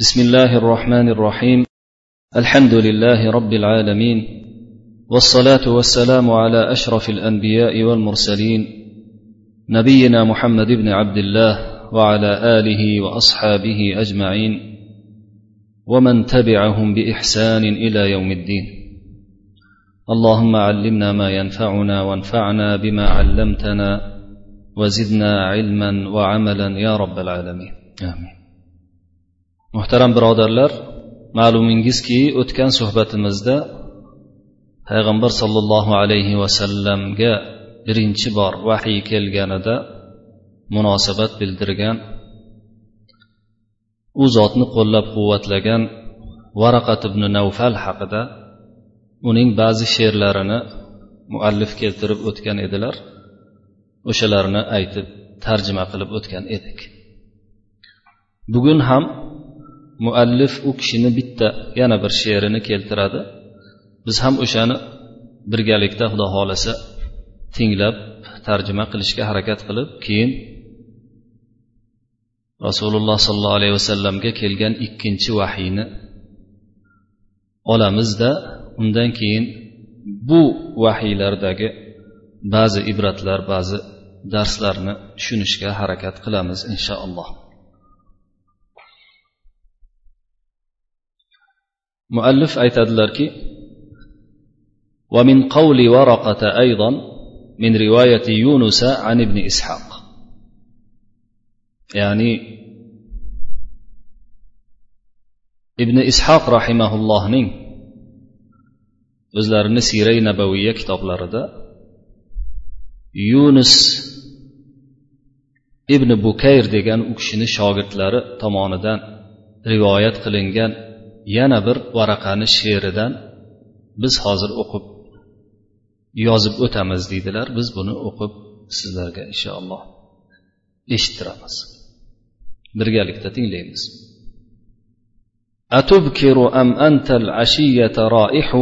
بسم الله الرحمن الرحيم. الحمد لله رب العالمين. والصلاة والسلام على أشرف الأنبياء والمرسلين. نبينا محمد بن عبد الله وعلى آله وأصحابه أجمعين. ومن تبعهم بإحسان إلى يوم الدين. اللهم علمنا ما ينفعنا وانفعنا بما علمتنا وزدنا علما وعملا يا رب العالمين. آمين. Muhtaram birodarlar ma'lumingizki o'tgan suhbatimizda payg'ambar sollallohu alayhi vasallamga birinchi bor vahiy kelganida munosabat bildirgan u zotni qo'llab quvvatlagan varaqat ibn navfal haqida uning ba'zi she'rlarini muallif keltirib o'tgan edilar. O'shalarni aytib tarjima qilib o'tgan edik. Bugun ham muallif u kishini bitta yana bir she'rini keltiradi. Biz ham o'shani birgalikda xudo xohlasa tinglab tarjima qilishga harakat qilib keyin rasululloh sollallohu alayhi vasallamga kelgan ikkinchi vahiyni olamizda undan keyin bu vahiylardagi ba'zi ibratlar ba'zi darslarni tushunishga harakat qilamiz inshaalloh. مؤلف أيتادلركي ومن قول ورقة أيضا من رواية يونس عن ابن إسحاق يعني ابن إسحاق رحمه الله نين o'zlarini siray nabaviya kitoblarida yunus ibn bukayr degan u kishini shogirdlari tomonidan rivoyat qilingan yana bir varaqani she'ridan biz hozir o'qib yozib o'tamiz deydilar biz buni o'qib sizlarga inshaalloh eshittiramiz birgalikda tinglaymiz أتبكر أم أنت العشية رائح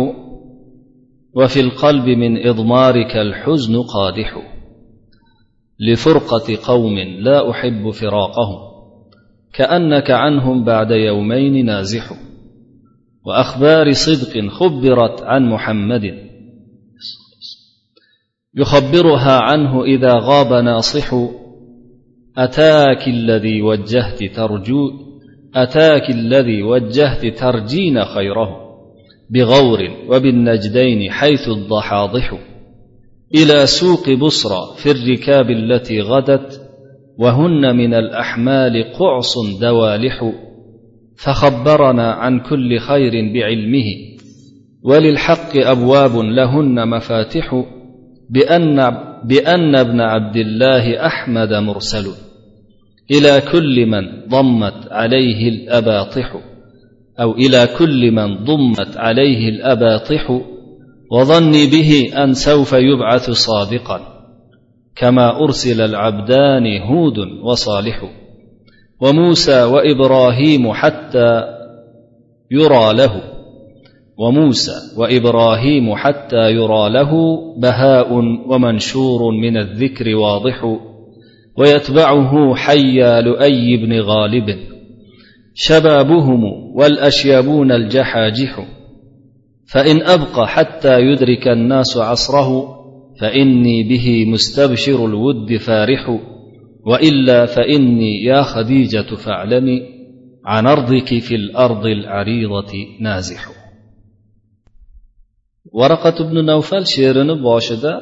وفي القلب من إضمارك الحزن قادح لفرقة قوم لا أحب فراقهم كأنك عنهم بعد يومين نازح وأخبار صدق خبرت عن محمد. يخبرها عنه إذا غاب ناصح أتاك الذي وجهت ترجو أتاك الذي وجهت ترجين خيره بغور وبالنجدين حيث الضحاضح. إلى سوق بصرى في الركاب التي غدت وهن من الأحمال قعص دوالح. فخبرنا عن كل خير بعلمه. وللحق أبواب لهن مفاتح بان بأن ابن عبد الله أحمد مرسل. إلى كل من ضمت عليه الأباطح أو إلى كل من ضمت عليه الأباطح وظني به أن سوف يبعث صادقا. كما أرسل العبدان هود وصالح. وموسى وإبراهيم حتى يرى له. وموسى وإبراهيم حتى يرى له بهاء ومنشور من الذكر واضح ويتبعه حيا لؤي بن غالب. شبابهم والاشيبون الجحاجح فإن أبقى حتى يدرك الناس عصره فإني به مستبشر الود فارح. والا فاني يا خديجه فاعلمي عن ارضك في الارض العريضه نازح varaqat ibn navfal she'rini boshida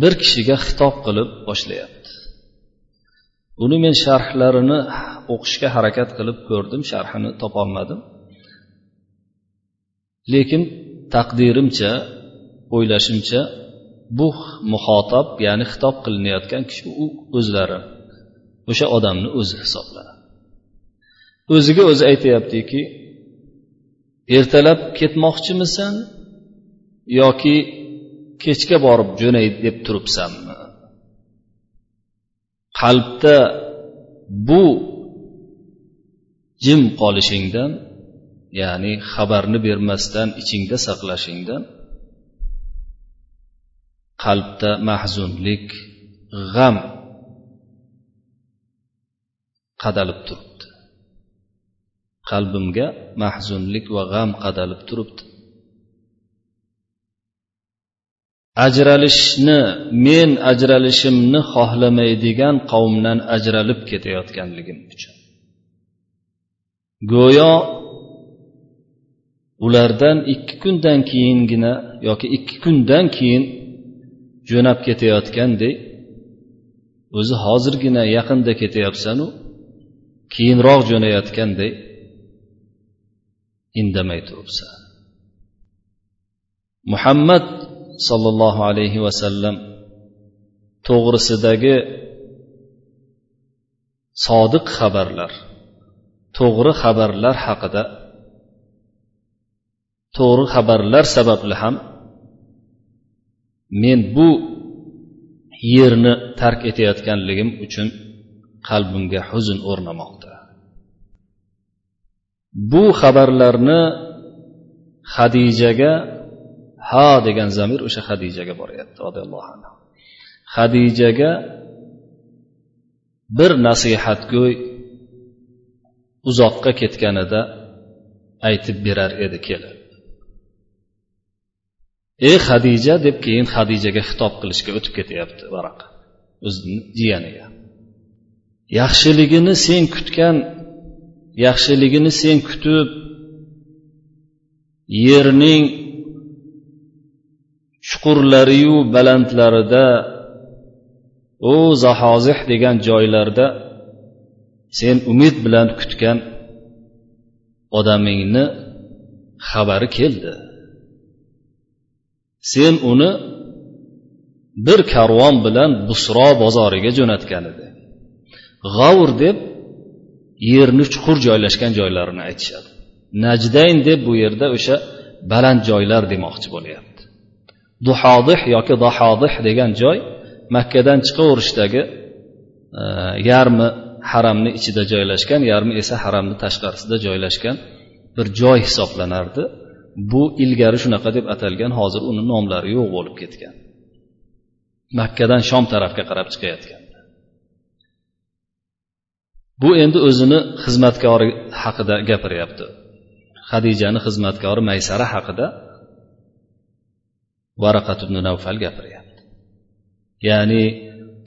bir kishiga xitob qilib boshlayapti buni men sharhlarini o'qishga harakat qilib ko'rdim sharhini topolmadim lekin taqdirimcha o'ylashimcha bu muhotab ya'ni xitob qilinayotgan kishi u o'zlari o'sha odamni o'zi hisoblanadi o'ziga o'zi aytyaptiki ertalab ketmoqchimisan yoki kechga borib jo'nay deb turibsanmi? Qalbda bu jim qolishingdan ya'ni xabarni bermasdan ichingda saqlashingdan qalbda mahzunlik g'am qadalib turibdi. Qalbimga mahzunlik va g'am qadalib turibdi. Ajralishni men ajralishimni xohlamaydigan qavmdan ajralib ketayotganligim uchun. Go'yo ulardan ikki kundan keyingina yoki ikki kundan keyin jo'nab ketayotgandek o'zi hozirgina yaqinda ketyapsanu keyinroq jo'nayotgandek indamay turibsan muhammad sollallohu alayhi vasallam to'g'risidagi sodiq xabarlar to'g'ri xabarlar haqida to'g'ri xabarlar sababli ham men bu yerni tark etayotganligim uchun qalbimga huzn o'rnamoqda. Bu xabarlarni hadijaga ha degan zamir o'sha hadijaga boryapti roziyallohu anhu. Hadijaga bir nasihatgo'y uzoqqa ketganida aytib berar edi kelib. Ey hadija deb keyin hadijaga xitob qilishga o'tib ketyapti varaq. O'zini jiyaniga. Yaxshiligini sen kutgan yaxshiligini sen kutib yerning chuqurlariyu balandlarida u zahozih degan joylarda sen umid bilan kutgan odamingni xabari keldi. Sen uni bir karvon bilan busro bozoriga jo'natgan edi. G'avr deb yerni chuqur joylashgan joylarini aytishadi. Najdayn deb bu yerda o'sha baland joylar demoqchi bo'lyapti. Duhodih yoki dahodih degan joy makkadan chiqaverishdagi e, yarmi haramni ichida joylashgan yarmi esa haramni tashqarisida joylashgan bir joy hisoblanardi. Bu ilgari shunaqa deb atalgan hozir uni nomlari yo'q bo'lib ketgan. Makkadan shom tarafga qarab chiqayotgan. Bu endi o'zini xizmatkori haqida gapiryapti. Hadijani xizmatkori maysara haqida varaqat ibn navfal gapiryapti. Ya'ni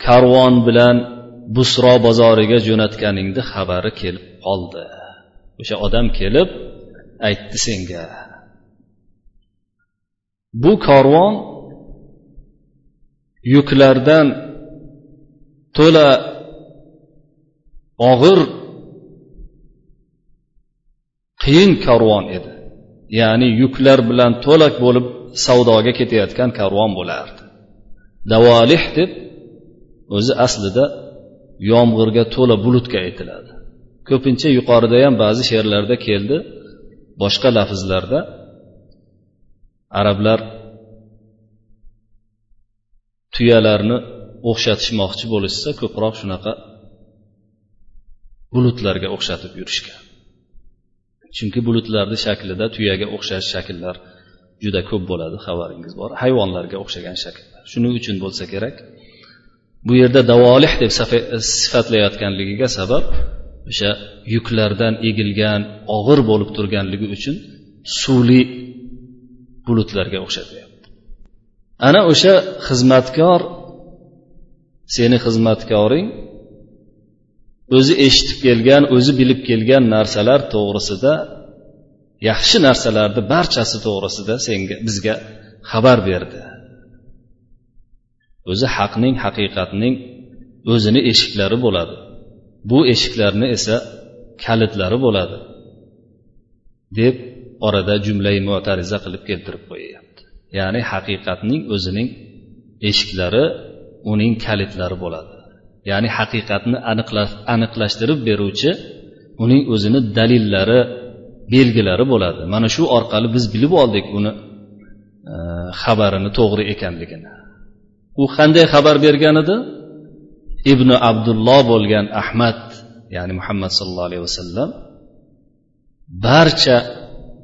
karvon bilan busro bozoriga jo'natganingni xabari kelib qoldi. O'sha odam kelib aytdi senga bu korvon yuklardan to'la og'ir qiyin karvon edi. Ya'ni yuklar bilan to'lak bo'lib savdoga ketayotgan karvon bo'lardi. Davolih deb o'zi aslida yomg'irga to'la bulutga aytiladi. Ko'pincha yuqorida ham ba'zi she'rlarda keldi boshqa lafzlarda arablar tuyalarni o'xshatishmoqchi bo'lishsa ko'proq shunaqa bulutlarga o'xshatib yurishgan. Chunki bulutlarni shaklida tuyaga o'xshash shakllar juda ko'p bo'ladi xabaringiz bor. Hayvonlarga o'xshagan shakllar. Shuning uchun bo'lsa kerak bu yerda davolih deb sifatlayotganligiga sabab o'sha yuklardan egilgan og'ir bo'lib turganligi uchun suvli bulutlarga o'xshatyapti. Ana o'sha xizmatkor seni xizmatkoring o'zi eshitib kelgan o'zi bilib kelgan narsalar to'g'risida yaxshi narsalarni barchasi to'g'risida senga bizga xabar berdi. O'zi haqning haqiqatning o'zini eshiklari bo'ladi. Bu eshiklarni esa kalitlari bo'ladi. Deb orada jumlai mo'tariza qilib keltirib qo'yyapti. Ya'ni haqiqatning o'zining eshiklari uning kalitlari bo'ladi. Ya'ni haqiqatni aniqlashtirib beruvchi uning o'zini dalillari belgilari bo'ladi. Mana shu orqali biz bilib oldik uni e, xabarini to'g'ri ekanligini. U qanday xabar bergan edi? Ibn abdulloh bo'lgan ahmad ya'ni muhammad sallallohu alayhi vasallam barcha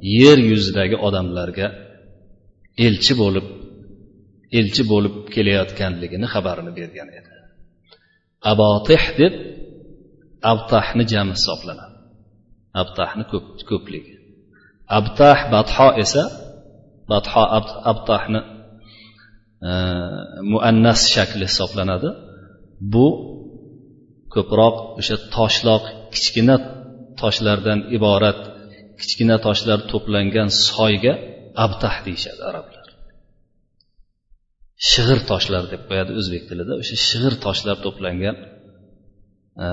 yer yuzidagi odamlarga elchi bo'lib elchi bo'lib kelayotganligini xabarini bergan edi. Abotih deb abtahni jami hisoblanadi. Abtahni ko'pligi. Abtah batho esa batho abtahni e, muannas shakli hisoblanadi. Bu ko'proq o'sha toshloq kichkina toshlardan iborat kichkina toshlar to'plangan soyga abtah deyishadi arablar. Shig'ir toshlar deb qo'yadi o'zbek tilida. O'sha shig'ir toshlar to'plangan e,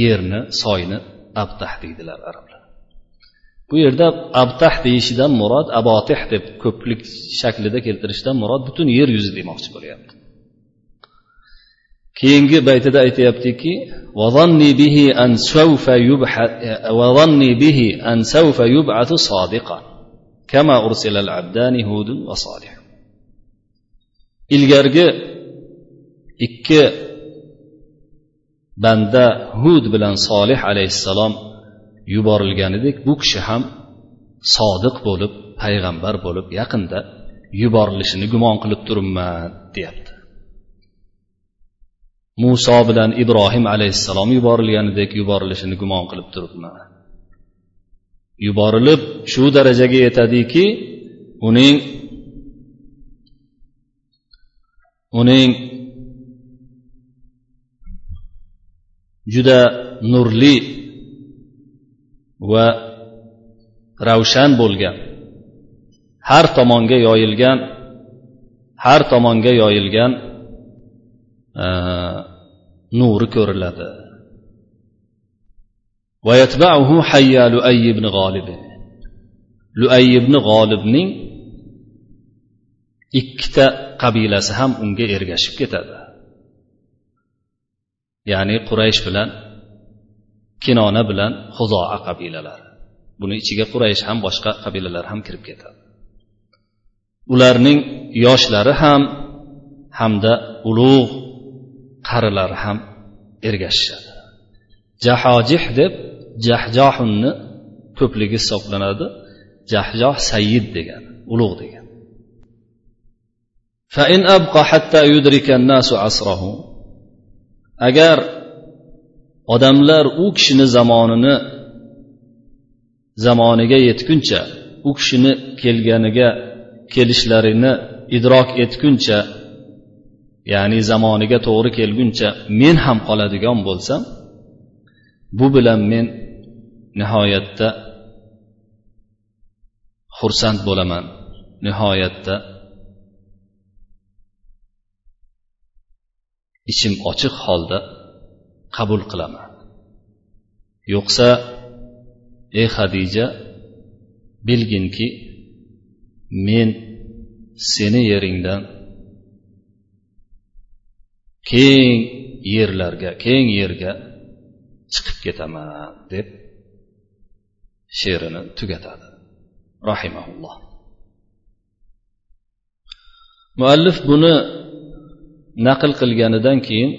yerni soyni abtah deydilar arablar. Bu yerda abtah deyishidan murod abotih deb ko'plik shaklida keltirishdan murod butun yer yuzi demoqchi bo'lyapti. Keyingi baytida aytyaptiki ilgargi ikki banda hud bilan solih alayhissalom yuborilganidek bu kishi ham sodiq bo'lib payg'ambar bo'lib yaqinda yuborilishini gumon qilib turibman deyapti. Muso bilan ibrohim alayhissalom yuborilganidek yuborilishini gumon qilib turibman yuborilib shu darajaga yetadiki uning uning juda nurli va ravshan bo'lgan har tomonga yoyilgan har tomonga yoyilgan nuri ko'riladi luay ibn g'olib luay ibn g'olibning ikkita qabilasi ham unga ergashib ketadi ya'ni quraysh bilan kinona bilan huzoa qabilalari buni ichiga quraysh ham boshqa qabilalar ham kirib ketadi ularning yoshlari ham hamda ulug' qarilari ham ergashishadi jahojih deb jahjohunni ko'pligi hisoblanadi jahjoh sayyid degan ulug' degan فإن أبقى حتى يدرك الناس عصره agar odamlar u kishini zamonini zamoniga yetguncha u kishini kelganiga kelishlarini idrok etguncha ya'ni zamoniga to'g'ri kelguncha men ham qoladigan bo'lsam bu bilan men nihoyatda xursand bo'laman. Nihoyatda ichim ochiq holda qabul qilaman. Yo'qsa ey hadija bilginki men seni yeringdan keng yerlarga keng yerga chiqib ketaman deb she'rini tugatadi. Rahimaulloh muallif buni naql qilganidan keyin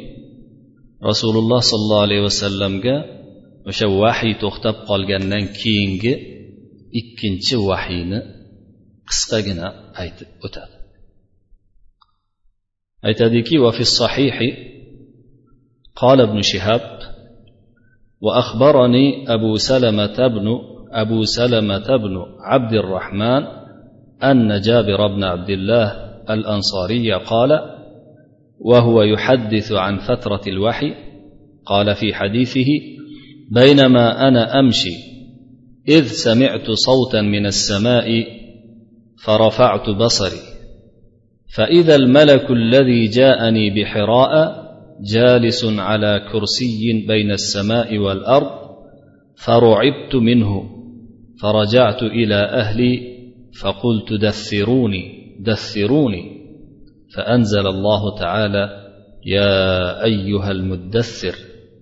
rasululloh sollallohu alayhi vasallamga o'sha vahiy to'xtab qolgandan keyingi ikkinchi vahiyni qisqagina aytib o'tadi. Aytadiki وفي الصحيح قال ابن شهاب وأخبرني أبو سلمة بن أبو سلمة بن عبد الرحمن أن جابر بن عبد الله الأنصاري قال وهو يحدث عن فترة الوحي قال في حديثه بينما أنا أمشي إذ سمعت صوتا من السماء فرفعت بصري. فإذا الملك الذي جاءني بحراء جالس على كرسي بين السماء والأرض فرعبت منه فرجعت إلى أهلي فقلت دثروني دثروني. فأنزل الله تعالى يا أيها المدثر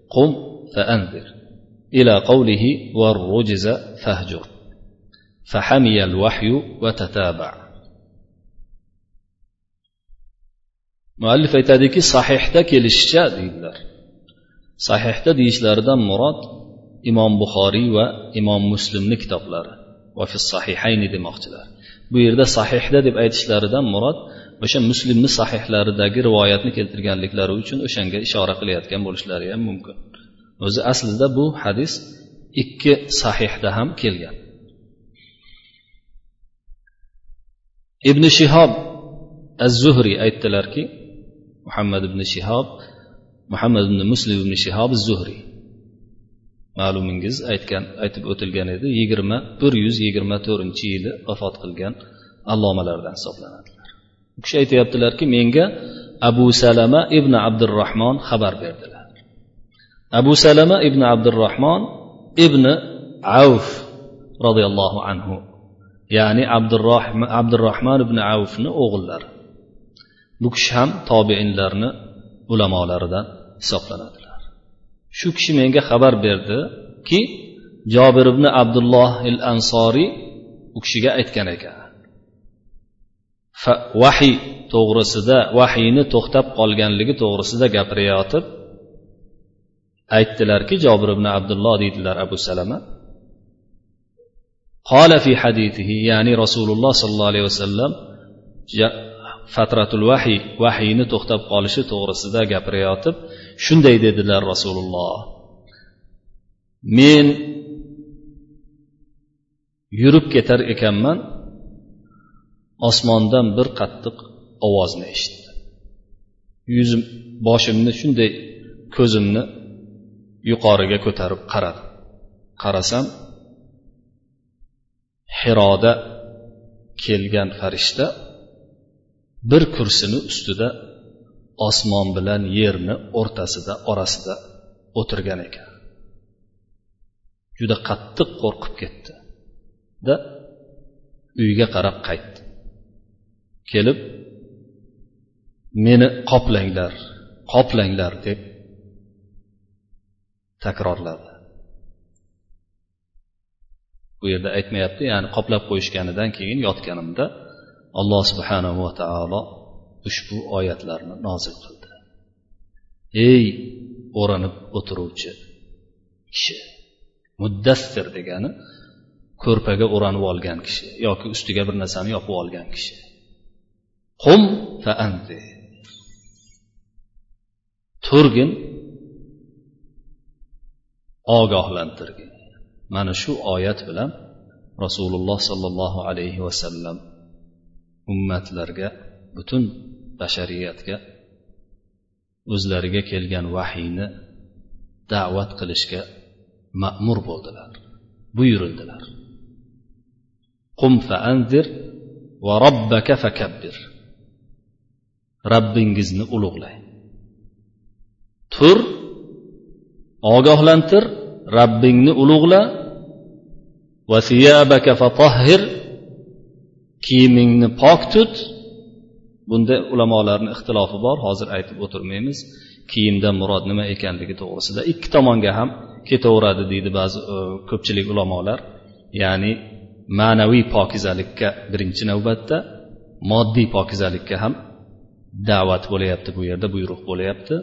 قم فأنذر. إلى قوله والرجز فاهجر. فحمي الوحي وتتابع. Muallif aytadiki sahihda kelishicha deydilar. Sahihda deyishlaridan murod imom buxoriy va imom muslimni kitoblari. Va fi sahihayni demoqchilar. Bu yerda sahihda deb aytishlaridan murod o'sha muslimni sahihlaridagi rivoyatni keltirganliklari uchun o'shanga ishora qilayotgan bo'lishlari ham mumkin. O'zi aslida bu hadis ikki sahihda ham kelgan. Ibn shihob az zuhriy aytdilarki muhammad ibn shihob muhammad ibn muslim ibn shihob zuhriy ma'lumingiz aytgan aytib o'tilgan edi yigirma bir yuz yigirma to'rtinchi yili vafot qilgan allomalardan hisoblanadilar. U kishi aytyaptilarki menga abu salama ibn abdurahmon xabar berdilar. Abu salama ibn abdurahmon ibn avf roziyallohu anhu ya'ni abdurahmon abdurahmon ibn avfni o'g'illari. Bu kishi ham tobeinlarni ulamolaridan hisoblanadilar. Shu kishi menga xabar berdiki jobir ibn abdulloh il ansoriy u kishiga aytgan ekan. Vahiy to'g'risida vahiyni to'xtab qolganligi to'g'risida gapirayotib aytdilarki jobir ibn abdulloh deydilar abu salama qola fi hadithi ya'ni rasululloh sollallohu alayhi vasallam fatratul vahiy vahiyni to'xtab qolishi to'g'risida gapirayotib shunday dedilar rasululloh. Men yurib ketar ekanman osmondan bir qattiq ovozni eshitdim yuzim boshimni shunday ko'zimni yuqoriga ko'tarib qaradim. Qarasam xiroda kelgan farishta bir kursini ustida osmon bilan yerni o'rtasida orasida o'tirgan ekan. Juda qattiq qo'rqib ketdi da uyga qarab qaytdi. Kelib meni qoplanglar qoplanglar deb takrorladi. Bu yerda aytmayapti ya'ni qoplab qo'yishganidan keyin yotganimda alloh subhanava taolo ushbu oyatlarni nozil qildi. Ey o'ranib o'tiruvchi kishi muddassir degani ko'rpaga o'ranib olgan kishi yoki ustiga bir narsani yopib olgan kishi. Qum faanti. Turgin ogohlantirgin. Mana shu oyat bilan rasululloh sollallohu alayhi vasallam ummatlarga butun bashariyatga o'zlariga kelgan vahiyni da'vat qilishga ma'mur bo'ldilar buyurildilar. Qum faanzir va robbaka fakabbir. Robbingizni ulug'lang. Tur ogohlantir robbingni ulug'la. Va siyabaka fatahhir kiyimingni pok tut. Bunda ulamolarni ixtilofi bor. Hozir aytib o'tirmaymiz. Kiyimdan murod nima ekanligi to'g'risida. Ikki tomonga ham ketaveradi deydi ba'zi e, ko'pchilik ulamolar. Ya'ni ma'naviy pokizalikka birinchi navbatda moddiy pokizalikka ham da'vat bo'layapti bu yerda buyruq bo'layapti.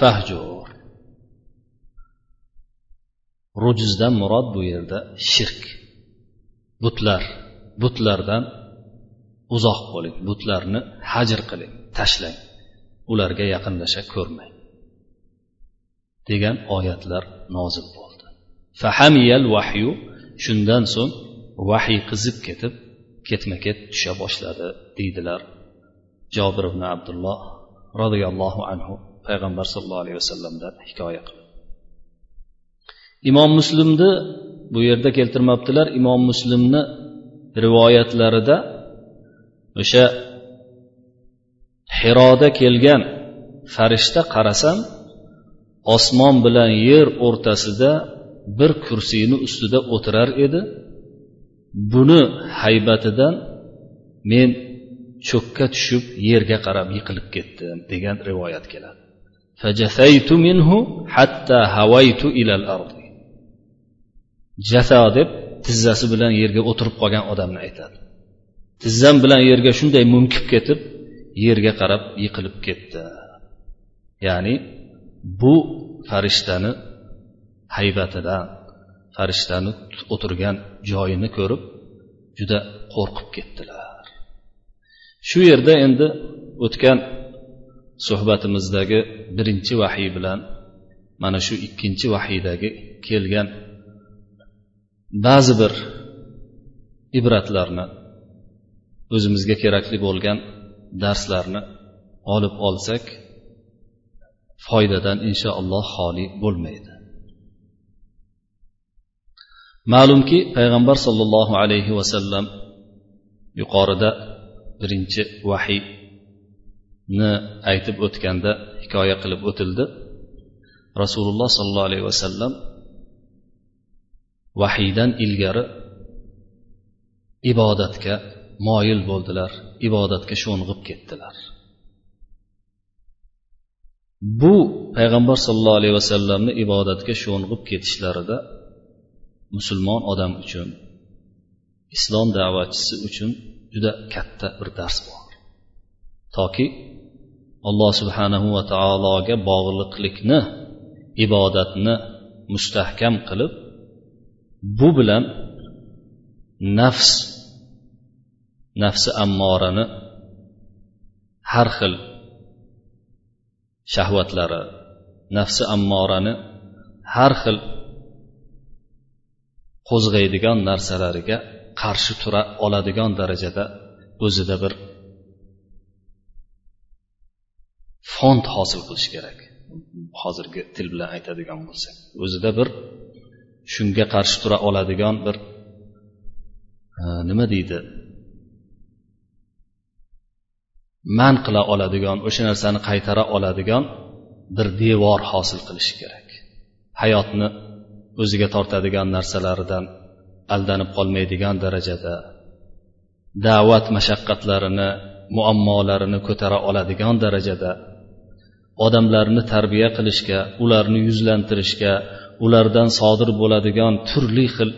Fahjur. Rujizdan murod bu yerda shirk. Butlar butlardan uzoq bo'ling butlarni hajr qiling tashlang. Ularga yaqinlasha ko'rmang. Degan oyatlar nozil bo'ldi. Fahamiyal vahyu shundan so'ng vahiy qizib ketib ketma ket tusha boshladi deydilar jobir ibn abdulloh roziyallohu anhu payg'ambar sallallohu alayhi vasallamdan hikoya qilib. Imom muslimni bu yerda keltirmabdilar imom muslimni rivoyatlarida. O'sha hiroda kelgan farishta qarasam osmon bilan yer o'rtasida bir kursiyni ustida o'tirar edi. Buni haybatidan men cho'kka tushib yerga qarab yiqilib ketdim degan rivoyat keladi. Jasa deb tizzasi bilan yerga o'tirib qolgan odamni aytadi. Tizzam bilan yerga shunday munkib ketib yerga qarab yiqilib ketdi. Ya'ni bu farishtani haybatidan farishtani o'tirgan joyini ko'rib juda qo'rqib ketdilar. Shu yerda endi o'tgan suhbatimizdagi birinchi vahiy bilan mana shu ikkinchi vahiydagi kelgan ba'zi bir ibratlarni o'zimizga kerakli bo'lgan darslarni olib olsak foydadan inshaalloh xoli bo'lmaydi. Ma'lumki payg'ambar sollallohu alayhi vasallam yuqorida birinchi vahiyni aytib o'tganda hikoya qilib o'tildi. Rasululloh sollallohu alayhi vasallam vahiydan ilgari ibodatga moyil bo'ldilar ibodatga sho'ng'ib ketdilar. Bu payg'ambar sollallohu alayhi vasallamni ibodatga sho'ng'ib ketishlarida musulmon odam uchun islom da'vatchisi uchun juda katta bir dars bor. Toki alloh subhanahu va taologa bog'liqlikni ibodatni mustahkam qilib bu bilan nafs nafsi ammorani har xil shahvatlari nafsi ammorani har xil qo'zg'aydigan narsalariga qarshi tura oladigan darajada o'zida bir fond hosil qilish kerak. Hozirgi til bilan aytadigan bo'lsak o'zida bir shunga qarshi tura oladigan bir e, nima deydi? Man qila oladigan o'sha narsani qaytara oladigan bir devor hosil qilishi kerak. Hayotni o'ziga tortadigan narsalaridan aldanib qolmaydigan darajada da'vat mashaqqatlarini muammolarini ko'tara oladigan darajada odamlarni tarbiya qilishga ularni yuzlantirishga ulardan sodir bo'ladigan turli xil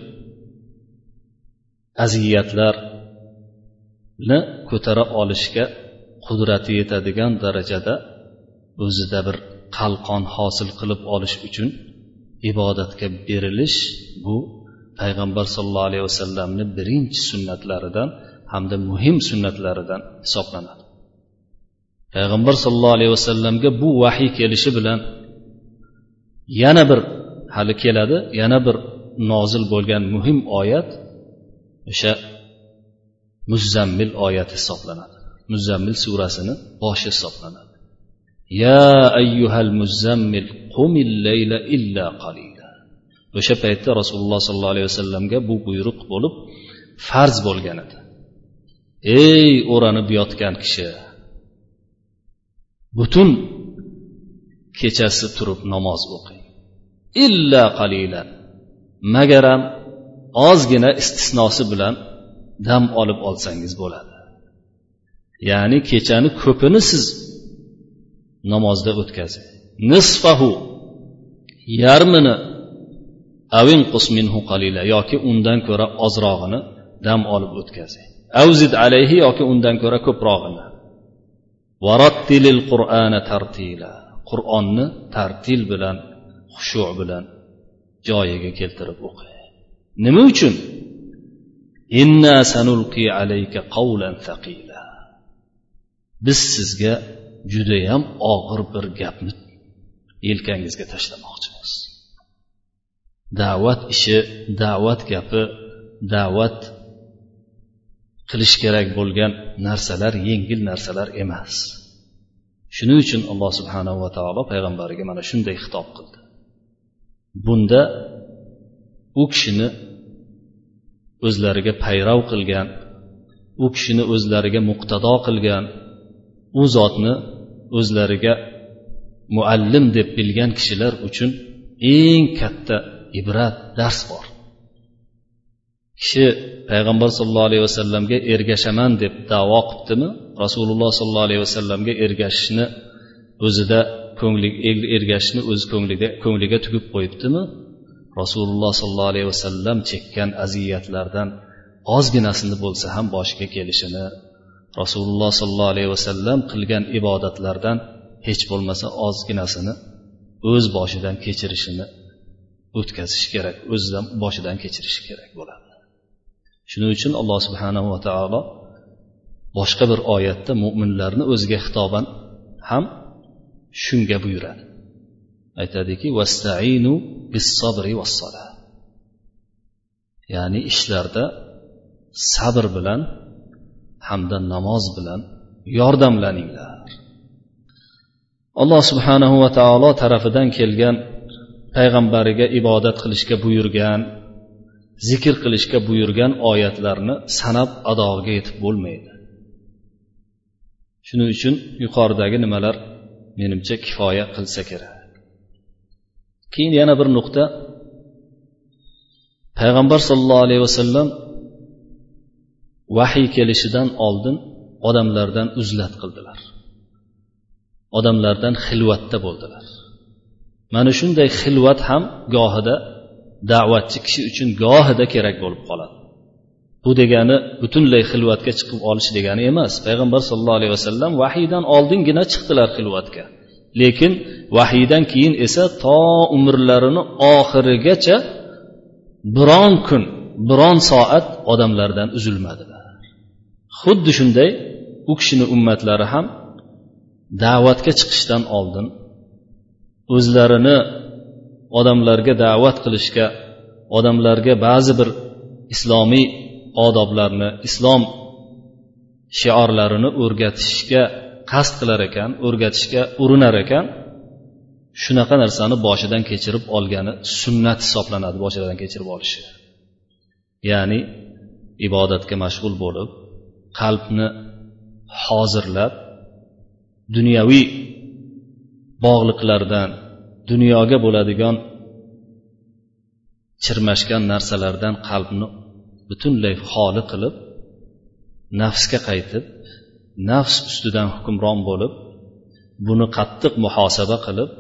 aziyatlarni ko'tara olishga qudrati yetadigan darajada o'zida bir qalqon hosil qilib olish uchun ibodatga berilish bu payg'ambar sollallohu alayhi vasallamni birinchi sunnatlaridan hamda muhim sunnatlaridan hisoblanadi. Payg'ambar sollallohu alayhi vasallamga bu vahiy kelishi bilan yana bir hali keladi. Yana bir nozil bo'lgan muhim oyat o'sha muzzammil oyati hisoblanadi. Muzzammil surasini boshi hisoblanadi. Ya ayyuhal muzzammil qumil layla illa qalila. O'sha paytda rasululloh sollallohu alayhi vasallamga bu buyruq bo'lib farz bo'lgan edi. Ey o'ranib yotgan kishi butun kechasi turib namoz o'qing. Illa qalilan magaram ozgina istisnosi bilan dam olib olsangiz bo'ladi. Ya'ni kechani ko'pini siz namozda o'tkazing. Nisfahu yarmini avin minhu qalila yoki undan ko'ra ozrog'ini dam olib o'tkazing. Avzid alayhi yoki undan ko'ra ko'prog'ini. Varattilil qur'ana tartila. Qur'onni tartil bilan xushu bilan joyiga keltirib o'qi. Nima uchun? Inna sanulqi alayka qawlan thaqila. Biz sizga judayam og'ir bir gapni yelkangizga tashlamoqchimiz. Da'vat ishi da'vat gapi da'vat qilish kerak bo'lgan narsalar yengil narsalar emas. Shuning uchun alloh subhanava taolo payg'ambariga mana shunday xitob qildi. Bunda u kishini o'zlariga payrav qilgan u kishini o'zlariga muqtado qilgan u zotni o'zlariga muallim deb bilgan kishilar uchun eng katta ibrat dars bor. Kishi payg'ambar sollallohu alayhi vasallamga ergashaman deb davo qilibdimi? Rasululloh sollallohu alayhi vasallamga ergashishni o'zida ko'ngli er, ergashishni o'z ko'nglida ko'ngliga tugib qo'yibdimi? Rasululloh sollallohu alayhi vasallam chekkan aziyatlardan ozginasini bo'lsa ham boshiga kelishini rasululloh sollallohu alayhi vasallam qilgan ibodatlardan hech bo'lmasa ozginasini o'z boshidan kechirishini o'tkazish kerak o'zidan boshidan kechirishi kerak bo'ladi. Shuning uchun alloh subhanava taolo boshqa bir oyatda mo'minlarni o'ziga xitoban ham shunga buyuradi. Aytadiki vastainu bisobri sabri vassala ya'ni ishlarda sabr bilan hamda namoz bilan yordamlaninglar. Alloh subhanahu va taolo tarafidan kelgan payg'ambariga ibodat qilishga buyurgan zikr qilishga buyurgan oyatlarni sanab adog'iga yetib bo'lmaydi. Shuning uchun yuqoridagi nimalar menimcha kifoya qilsa kerak. Keyin yana bir nuqta. Payg'ambar sollallohu alayhi vasallam vahiy kelishidan oldin odamlardan uzlat qildilar. Odamlardan xilvatda bo'ldilar. Mana shunday xilvat ham gohida da'vatchi kishi uchun gohida kerak bo'lib qoladi. Bu degani butunlay xilvatga chiqib olish degani emas. Payg'ambar sallallohu alayhi vasallam vahiydan oldingina chiqdilar xilvatga. Lekin vahiydan keyin esa to umrlarini oxirigacha biron kun biron soat odamlardan uzilmadilar. Xuddi shunday u kishini ummatlari ham da'vatga chiqishdan oldin o'zlarini odamlarga da'vat qilishga odamlarga ba'zi bir islomiy odoblarni islom shiorlarini o'rgatishga qasd qilar ekan o'rgatishga urinar ekan shunaqa narsani boshidan kechirib olgani sunnat hisoblanadi boshidan kechirib olishi. Ya'ni ibodatga mashg'ul bo'lib qalbni hozirlab dunyoviy bog'liqlardan dunyoga bo'ladigan chirmashgan narsalardan qalbni butunlay xoli qilib nafsga qaytib nafs ustidan hukmron bo'lib buni qattiq muhosaba qilib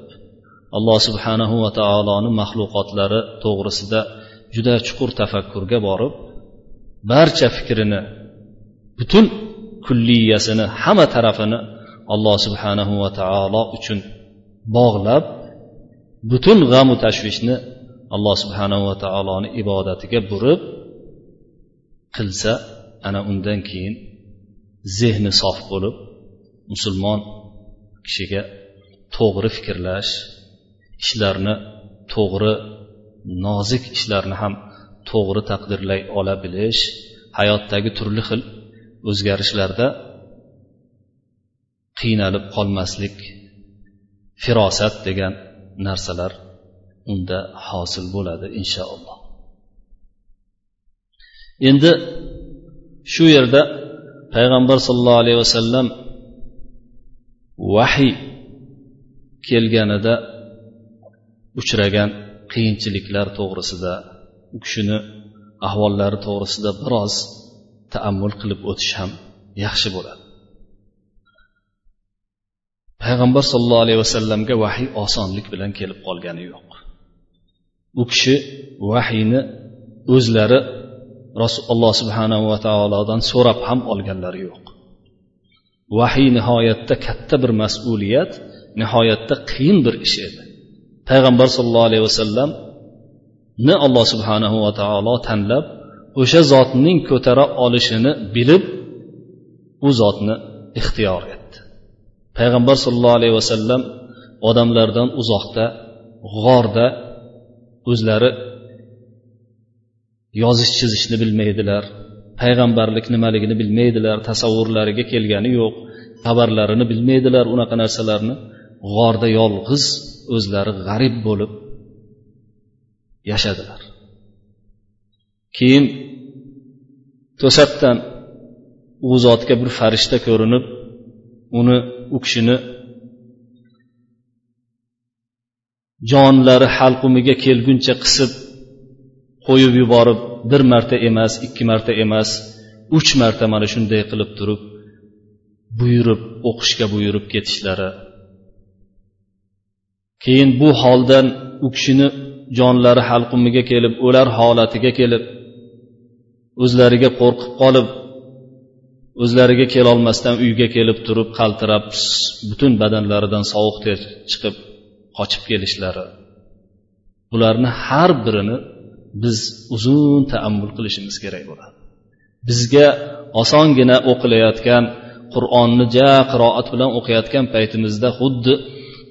alloh subhanahu va taoloni maxluqotlari to'g'risida juda chuqur tafakkurga borib barcha fikrini butun kulliyasini hamma tarafini alloh subhanahu va taolo uchun bog'lab butun g'amu tashvishni alloh subhanahu va taoloni ibodatiga burib qilsa ana undan keyin zehni sof bo'lib musulmon kishiga to'g'ri fikrlash ishlarni to'g'ri nozik ishlarni ham to'g'ri taqdirlay ola bilish hayotdagi turli xil o'zgarishlarda qiynalib qolmaslik firosat degan narsalar unda hosil bo'ladi inshaalloh. Endi shu yerda payg'ambar sollallohu alayhi vasallam vahiy kelganida uchragan qiyinchiliklar to'g'risida u kishini ahvollari to'g'risida biroz taammul qilib o'tish ham yaxshi bo'ladi. Payg'ambar sollallohu alayhi vasallamga vahiy osonlik bilan kelib qolgani yo'q. U kishi vahiyni o'zlari rasululloh subhanahu va taolodan so'rab ham olganlari yo'q. Vahiy nihoyatda katta bir mas'uliyat nihoyatda qiyin bir ish edi. Payg'ambar sollallohu alayhi vasallamni alloh subhanahu va taolo tanlab o'sha zotning ko'tara olishini bilib u zotni ixtiyor etdi. Payg'ambar sollallohu alayhi vasallam odamlardan uzoqda g'orda o'zlari yozish chizishni bilmaydilar payg'ambarlik nimaligini bilmaydilar tasavvurlariga kelgani yo'q xabarlarini bilmaydilar unaqa narsalarni. G'orda yolg'iz o'zlari g'arib bo'lib yashadilar. Keyin to'satdan u zotga bir farishta ko'rinib uni u kishini jonlari halqumiga kelguncha qisib qo'yib yuborib bir marta emas ikki marta emas uch marta mana shunday qilib turib buyurib o'qishga buyurib ketishlari. Keyin bu holdan u kishini jonlari halqumiga kelib o'lar holatiga kelib o'zlariga qo'rqib qolib o'zlariga kelolmasdan uyga kelib turib qaltirab butun badanlaridan sovuq ter chiqib qochib kelishlari. Bularni har birini biz uzun taammul qilishimiz kerak bo'ladi. Bizga osongina o'qilayotgan qur'onni ja qiroat bilan o'qiyotgan paytimizda xuddi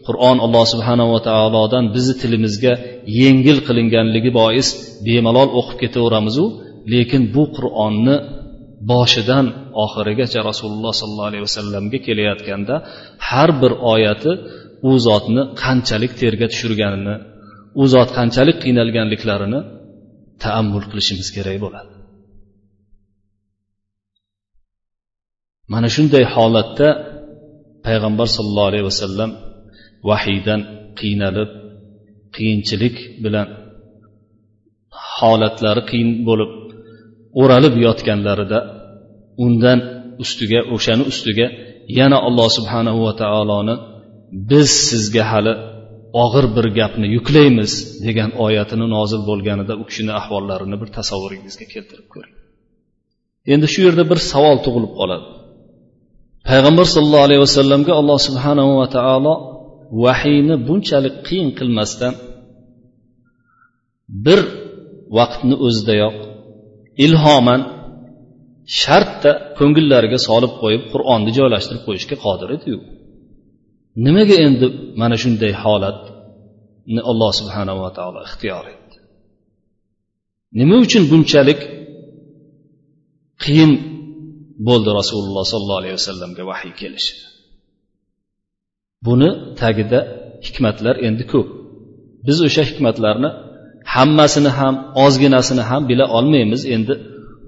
qur'on alloh subhanava taolodan bizni tilimizga yengil qilinganligi bois bemalol o'qib ketaveramizu lekin bu qur'onni boshidan oxirigacha rasululloh sollallohu alayhi vasallamga kelayotganda har bir oyati u zotni qanchalik terga tushirganini u zot qanchalik qiynalganliklarini taammul qilishimiz kerak bo'ladi. Mana shunday holatda payg'ambar sollallohu alayhi vasallam vahiydan qiynalib qiyinchilik bilan holatlari qiyin bo'lib o'ralib yotganlarida undan ustiga o'shani ustiga yana alloh subhanahu va taoloni biz sizga hali og'ir bir gapni yuklaymiz degan oyatini nozil bo'lganida u kishini ahvollarini bir tasavvuringizga keltirib ko'ring. Endi shu yerda bir savol tug'ilib qoladi. Payg'ambar sollallohu alayhi vasallamga alloh subhanahu va taolo vahiyni bunchalik qiyin qilmasdan bir vaqtni o'zidayoq ilhoman shartta ko'ngillariga solib qo'yib qur'onni joylashtirib qo'yishga qodir ediyu. Nimaga endi mana shunday holatni alloh subhanava taolo ixtiyor etdi? Nima uchun bunchalik qiyin bo'ldi rasululloh sollallohu alayhi vasallamga vahiy kelishi? Buni tagida hikmatlar endi ko'p. Biz o'sha hikmatlarni hammasini ham ozginasini ham bila olmaymiz. Endi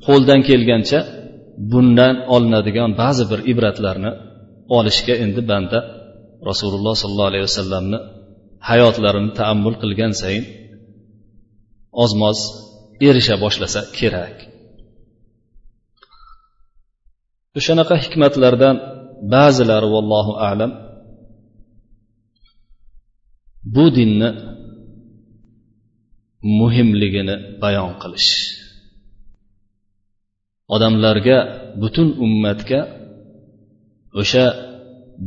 qo'ldan kelgancha bundan olinadigan ba'zi bir ibratlarni olishga endi banda rasululloh sollallohu alayhi vasallamni hayotlarini taammul qilgan sayin ozmoz erisha boshlasa kerak. O'shanaqa hikmatlardan ba'zilari vallohu alam bu dinni muhimligini bayon qilish. Odamlarga butun ummatga o'sha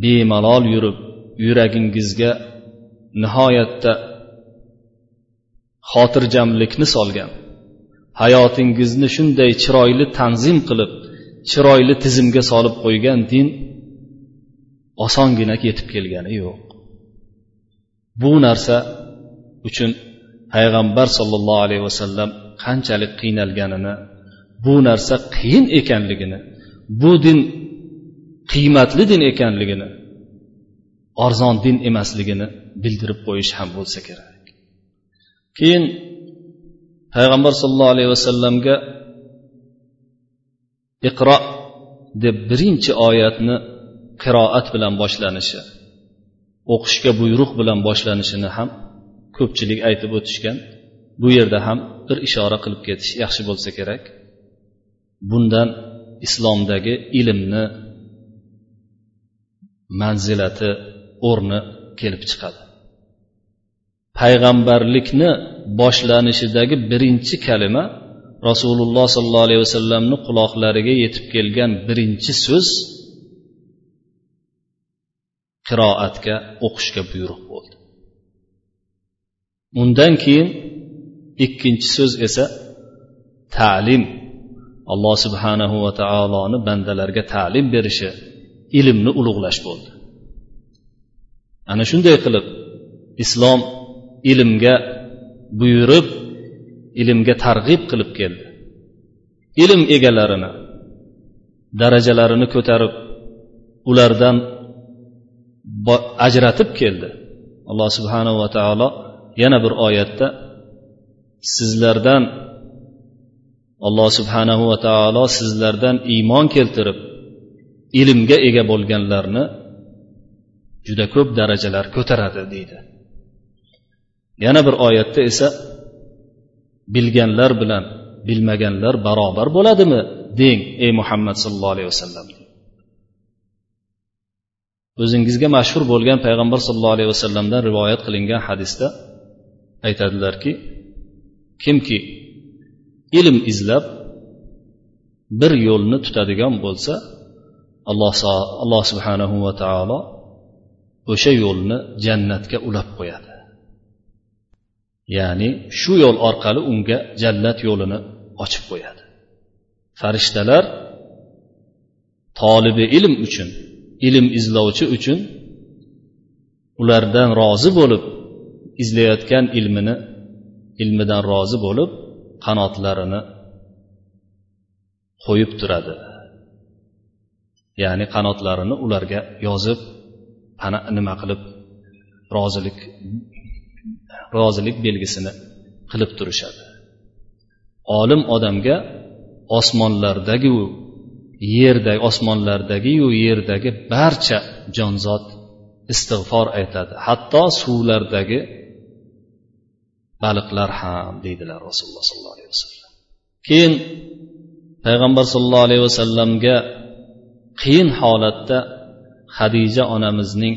bemalol yurib yuragingizga nihoyatda xotirjamlikni solgan hayotingizni shunday chiroyli tanzim qilib chiroyli tizimga solib qo'ygan din osongina yetib kelgani yo'q. Bu narsa uchun payg'ambar sollallohu alayhi vasallam qanchalik qiynalganini bu narsa qiyin ekanligini bu din qiymatli din ekanligini arzon din emasligini bildirib qo'yish ham bo'lsa kerak. Keyin payg'ambar sollallohu alayhi vasallamga iqro deb birinchi oyatni qiroat bilan boshlanishi o'qishga buyruq bilan boshlanishini ham ko'pchilik aytib o'tishgan. Bu yerda ham bir ishora qilib ketish yaxshi bo'lsa kerak. Bundan islomdagi ilmni manzilati o'rni kelib chiqadi. Payg'ambarlikni boshlanishidagi birinchi kalima rasululloh sollallohu alayhi vasallamni quloqlariga yetib kelgan birinchi so'z qiroatga o'qishga buyruq bo'ldi. Undan keyin ikkinchi so'z esa ta'lim. Alloh subhanahu va taoloni bandalarga ta'lim berishi ilmni ulug'lash bo'ldi. Ana shunday qilib islom ilmga buyurib ilmga targ'ib qilib keldi. Ilm egalarini darajalarini ko'tarib ulardan ajratib keldi. Alloh subhanahu va taolo yana bir oyatda sizlardan alloh subhanahu va taolo sizlardan iymon keltirib ilmga ega bo'lganlarni juda ko'p darajalar ko'taradi deydi. Yana bir oyatda esa bilganlar bilan bilmaganlar barobar bo'ladimi deng ey muhammad sallallohu alayhi vasallam. O'zingizga mashhur bo'lgan payg'ambar sallallohu alayhi vasallamdan rivoyat qilingan hadisda aytadilarki kimki ilm izlab bir yo'lni tutadigan bo'lsa alloh alloh subhanahu va taolo o'sha yo'lni jannatga ulab qo'yadi. Ya'ni shu yo'l orqali unga jannat yo'lini ochib qo'yadi. Farishtalar tolibi ilm uchun ilm izlovchi uchun ulardan rozi bo'lib izlayotgan ilmini ilmidan rozi bo'lib qanotlarini qo'yib turadi. Ya'ni qanotlarini ularga yozib pana nima qilib rozilik rozilik belgisini qilib turishadi. Olim odamga osmonlardagiu yerdagi osmonlardagiyu yerdagi barcha jonzot istig'for aytadi. Hatto suvlardagi baliqlar ham deydilar rasululloh sollallohu alayhi vasallam. Keyin payg'ambar sollallohu alayhi vasallamga qiyin holatda hadija onamizning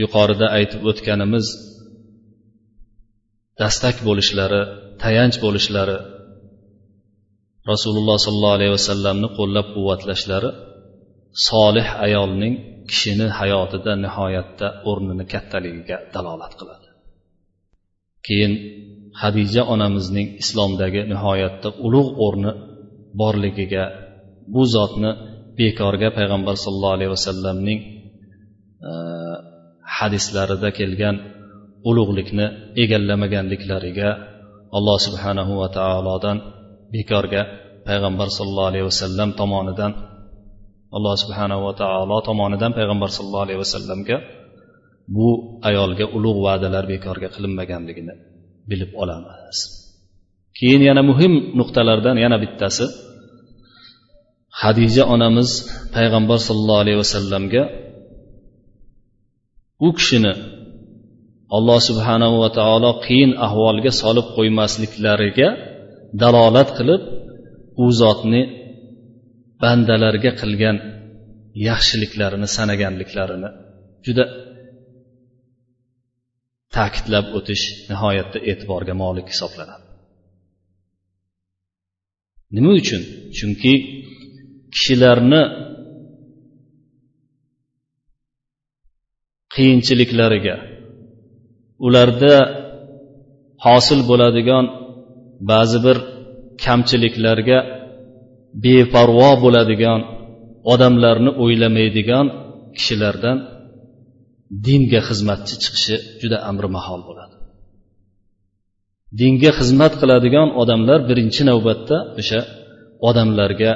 yuqorida aytib o'tganimiz dastak bo'lishlari tayanch bo'lishlari rasululloh sollallohu alayhi vasallamni qo'llab quvvatlashlari solih ayolning kishini hayotida nihoyatda o'rnini kattaligiga dalolat qiladi. Keyin hadija onamizning islomdagi nihoyatda ulug' o'rni borligiga bu zotni bekorga payg'ambar sollallohu alayhi vasallamning e, hadislarida kelgan ulug'likni egallamaganliklariga alloh subhanahu va taolodan bekorga payg'ambar sollallohu alayhi vasallam tomonidan alloh subhanahu va taolo tomonidan payg'ambar sollallohu alayhi vasallamga bu ayolga ulug' va'dalar bekorga qilinmaganligini bilib olamiz. Keyin yana muhim nuqtalardan yana bittasi hadija onamiz payg'ambar sollallohu alayhi vasallamga u kishini alloh subhanahu va taolo qiyin ahvolga solib qo'ymasliklariga dalolat qilib u zotni bandalarga qilgan yaxshiliklarini sanaganliklarini juda ta'kidlab o'tish nihoyatda e'tiborga molik hisoblanadi. Nima uchun? Chunki kishilarni qiyinchiliklariga ularda hosil bo'ladigan ba'zi bir kamchiliklarga beparvo bo'ladigan odamlarni o'ylamaydigan kishilardan dinga xizmatchi chiqishi juda amri mahol bo'ladi. Dinga xizmat qiladigan odamlar birinchi navbatda o'sha odamlarga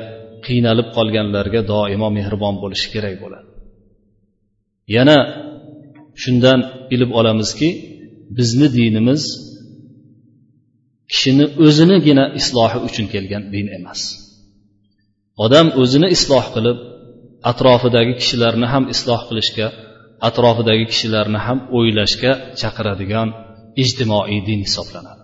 qiynalib qolganlarga doimo mehribon bo'lishi kerak bo'ladi. Yana shundan bilib olamizki bizni dinimiz kishini o'zinigina islohi uchun kelgan din emas. Odam o'zini isloh qilib atrofidagi kishilarni ham isloh qilishga atrofidagi kishilarni ham o'ylashga chaqiradigan ijtimoiy din hisoblanadi.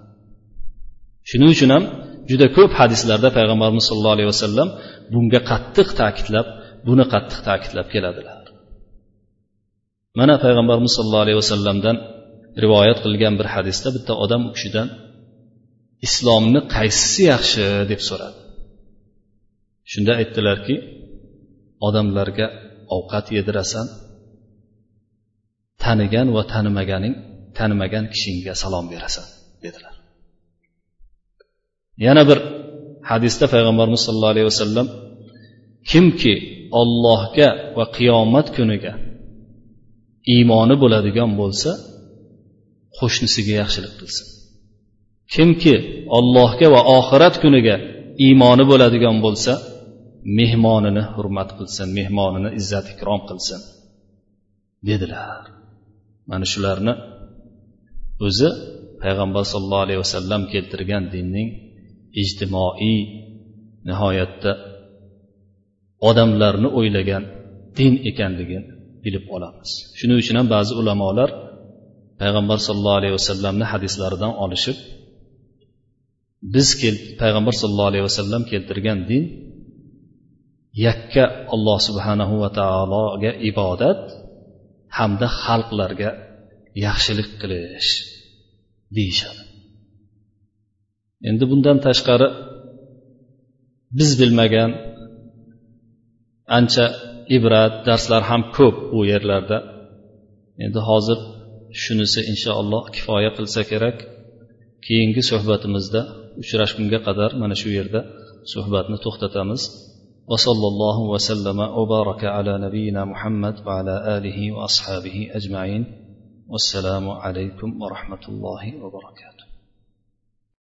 Shuning uchun ham juda ko'p hadislarda payg'ambarimiz sollallohu alayhi vasallam bunga qattiq ta'kidlab buni qattiq ta'kidlab keladilar. Mana payg'ambarimiz sollallohu alayhi vasallamdan rivoyat qilgan bir hadisda bitta odam u kishidan islomni qaysisi yaxshi? deb so'radi. Shunda aytdilarki odamlarga ovqat yedirasan tanigan va tanimaganing tanimagan kishingga salom berasan dedilar. Yana bir hadisda payg'ambarimiz sollallohu alayhi vasallam kimki ollohga va qiyomat kuniga iymoni bo'ladigan bo'lsa qo'shnisiga yaxshilik qilsin. Kimki ollohga va oxirat kuniga iymoni bo'ladigan bo'lsa mehmonini hurmat qilsin mehmonini izzat ikrom qilsin dedilar. Mana shularni o'zi payg'ambar sollallohu alayhi vasallam keltirgan dinning ijtimoiy nihoyatda odamlarni o'ylagan din ekanligini bilib olamiz. Shuning uchun ham ba'zi ulamolar payg'ambar sollallohu alayhi vasallamni hadislaridan olishib biz payg'ambar sollallohu alayhi vasallam keltirgan din yakka alloh subhanahu va taologa ibodat hamda xalqlarga yaxshilik qilish deyishadi. Endi bundan tashqari biz bilmagan ancha ibrat darslar ham ko'p u yerlarda endi hozir shunisi inshaalloh kifoya qilsa kerak keyingi suhbatimizda uchrashgunga qadar mana shu yerda suhbatni to'xtatamiz وصلى الله وسلم وبارك على نبينا محمد وعلى اله واصحابه اجمعين والسلام عليكم ورحمه الله وبركاته